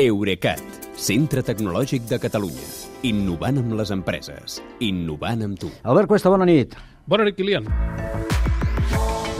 Eurecat, centre tecnològic de Catalunya. Innovant amb les empreses. Innovant amb tu. Albert Cuesta, bona nit. Bona nit, Kilian.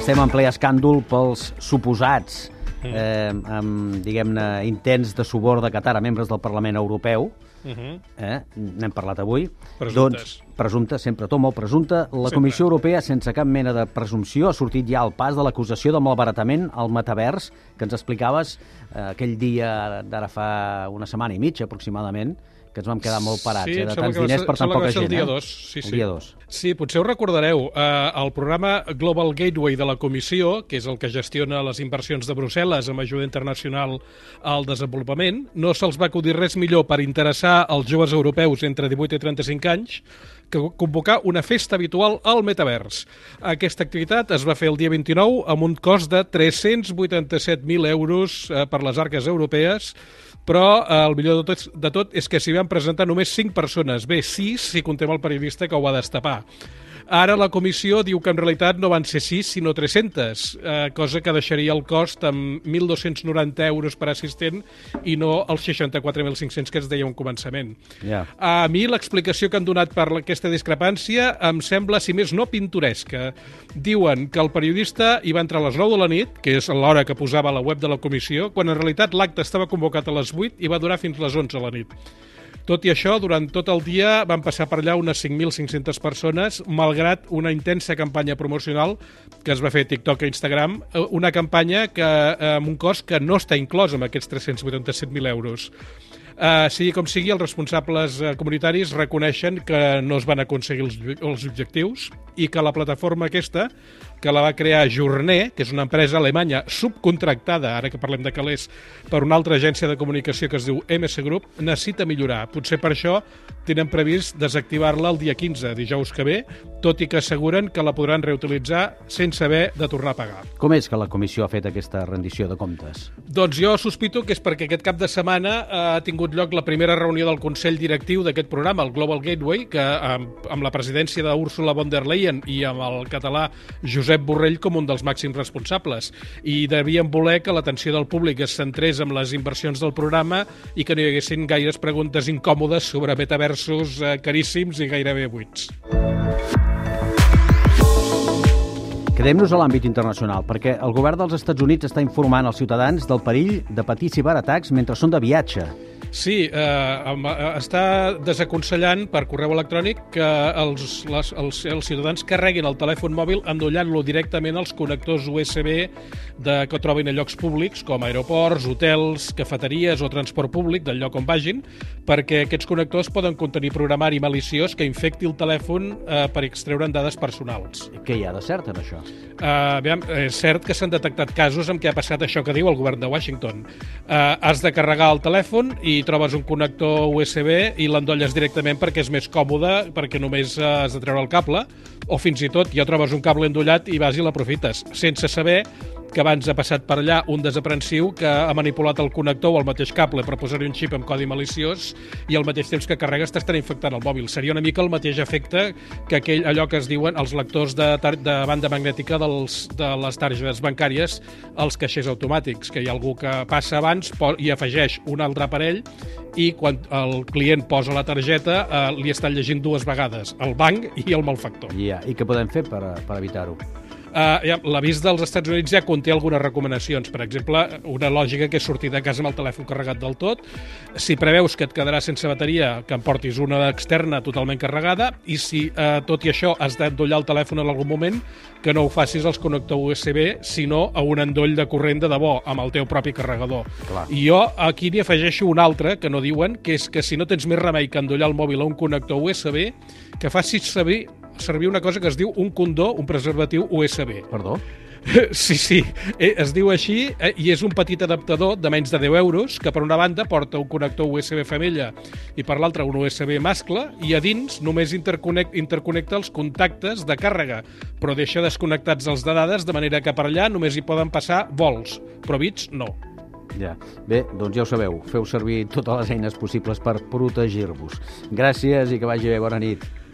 Estem en ple escàndol pels suposats eh, amb, diguem-ne, intents de subor de Qatar a membres del Parlament Europeu. Uh -huh. Eh? N'hem parlat avui. Presumptes. Doncs, presumpte, sempre tot molt presumpte. La Sempre. Comissió Europea, sense cap mena de presumpció, ha sortit ja al pas de l'acusació de malbaratament al metavers, que ens explicaves eh, aquell dia d'ara fa una setmana i mitja, aproximadament, que ens vam quedar molt parats, Sí, eh, de tants diners ser- per tan poca gent. el dia eh? dos, sí, el sí. dia 2. Sí, potser ho recordareu. Eh, el programa Global Gateway de la Comissió, que és el que gestiona les inversions de Brussel·les amb ajuda internacional al desenvolupament, no se'ls va acudir res millor per interessar als joves europeus entre 18 i 35 anys que convocar una festa habitual al metavers. Aquesta activitat es va fer el dia 29 amb un cost de 387.000 euros eh, per les arques europees, però eh, el millor de tot, de tot és que s'hi van presentar només 5 persones. Bé, 6 si contem el periodista que ho va destapar. Ara la comissió diu que en realitat no van ser 6, sinó 300, eh, cosa que deixaria el cost amb 1.290 euros per assistent i no els 64.500 que es deia un començament. Ja. A mi l'explicació que han donat per aquesta discrepància em sembla, si més no, pintoresca. Diuen que el periodista hi va entrar a les 9 de la nit, que és l'hora que posava a la web de la comissió, quan en realitat l'acte estava convocat a les 8 i va durar fins les 11 de la nit. Tot i això, durant tot el dia van passar per allà unes 5.500 persones, malgrat una intensa campanya promocional que es va fer a TikTok i Instagram, eh, una campanya que, eh, amb un cost que no està inclòs amb aquests 387.000 euros. Uh, sigui com sigui, els responsables uh, comunitaris reconeixen que no es van aconseguir els, els objectius i que la plataforma aquesta, que la va crear Journer, que és una empresa alemanya subcontractada, ara que parlem de calés, per una altra agència de comunicació que es diu MS Group, necessita millorar. Potser per això tenen previst desactivar-la el dia 15, dijous que ve, tot i que asseguren que la podran reutilitzar sense haver de tornar a pagar. Com és que la comissió ha fet aquesta rendició de comptes? Doncs jo sospito que és perquè aquest cap de setmana eh, ha tingut lloc la primera reunió del Consell Directiu d'aquest programa, el Global Gateway, que amb, amb la presidència d'Úrsula von der Leyen i amb el català Josep Borrell com un dels màxims responsables. I devien voler que l'atenció del públic es centrés en les inversions del programa i que no hi haguessin gaires preguntes incòmodes sobre metaversos eh, caríssims i gairebé buits. Quedem-nos a l'àmbit internacional, perquè el govern dels Estats Units està informant els ciutadans del perill de patir ciberatacs mentre són de viatge. Sí, eh, eh, està desaconsellant per correu electrònic que els, les, els, els ciutadans carreguin el telèfon mòbil endollant-lo directament als connectors USB de, que troben a llocs públics com aeroports, hotels, cafeteries o transport públic del lloc on vagin, perquè aquests connectors poden contenir programari maliciós que infecti el telèfon eh, per extreure'n dades personals. Què hi ha de cert en això? Uh, aviam, és cert que s'han detectat casos en què ha passat això que diu el govern de Washington. Uh, has de carregar el telèfon i trobes un connector USB i l'endolles directament perquè és més còmode, perquè només has de treure el cable, o fins i tot ja trobes un cable endollat i vas i l'aprofites, sense saber que abans ha passat per allà un desaprensiu que ha manipulat el connector o el mateix cable per posar-hi un xip amb codi maliciós i al mateix temps que carregues t'estan infectant el mòbil. Seria una mica el mateix efecte que aquell, allò que es diuen els lectors de, de banda magnètica dels, de les targetes bancàries als caixers automàtics, que hi ha algú que passa abans i afegeix un altre aparell i quan el client posa la targeta eh, li estan llegint dues vegades, el banc i el malfactor. Ja. I què podem fer per, per evitar-ho? Uh, ja, L'avís dels Estats Units ja conté algunes recomanacions. Per exemple, una lògica que és sortir de casa amb el telèfon carregat del tot. Si preveus que et quedarà sense bateria, que em portis una externa totalment carregada. I si, uh, tot i això, has d'endollar el telèfon en algun moment, que no ho facis als connectors USB, sinó a un endoll de corrent de debò, amb el teu propi carregador. Clar. I jo aquí n'hi afegeixo un altre, que no diuen, que és que si no tens més remei que endollar el mòbil a un connector USB, que facis servir servir una cosa que es diu un condó, un preservatiu USB. Perdó? Sí, sí, eh, es diu així eh, i és un petit adaptador de menys de 10 euros que per una banda porta un connector USB femella i per l'altra un USB mascle i a dins només interconnect, interconnecta els contactes de càrrega però deixa desconnectats els de dades de manera que per allà només hi poden passar vols, però bits no. Ja. Bé, doncs ja ho sabeu, feu servir totes les eines possibles per protegir-vos. Gràcies i que vagi bé, bona nit.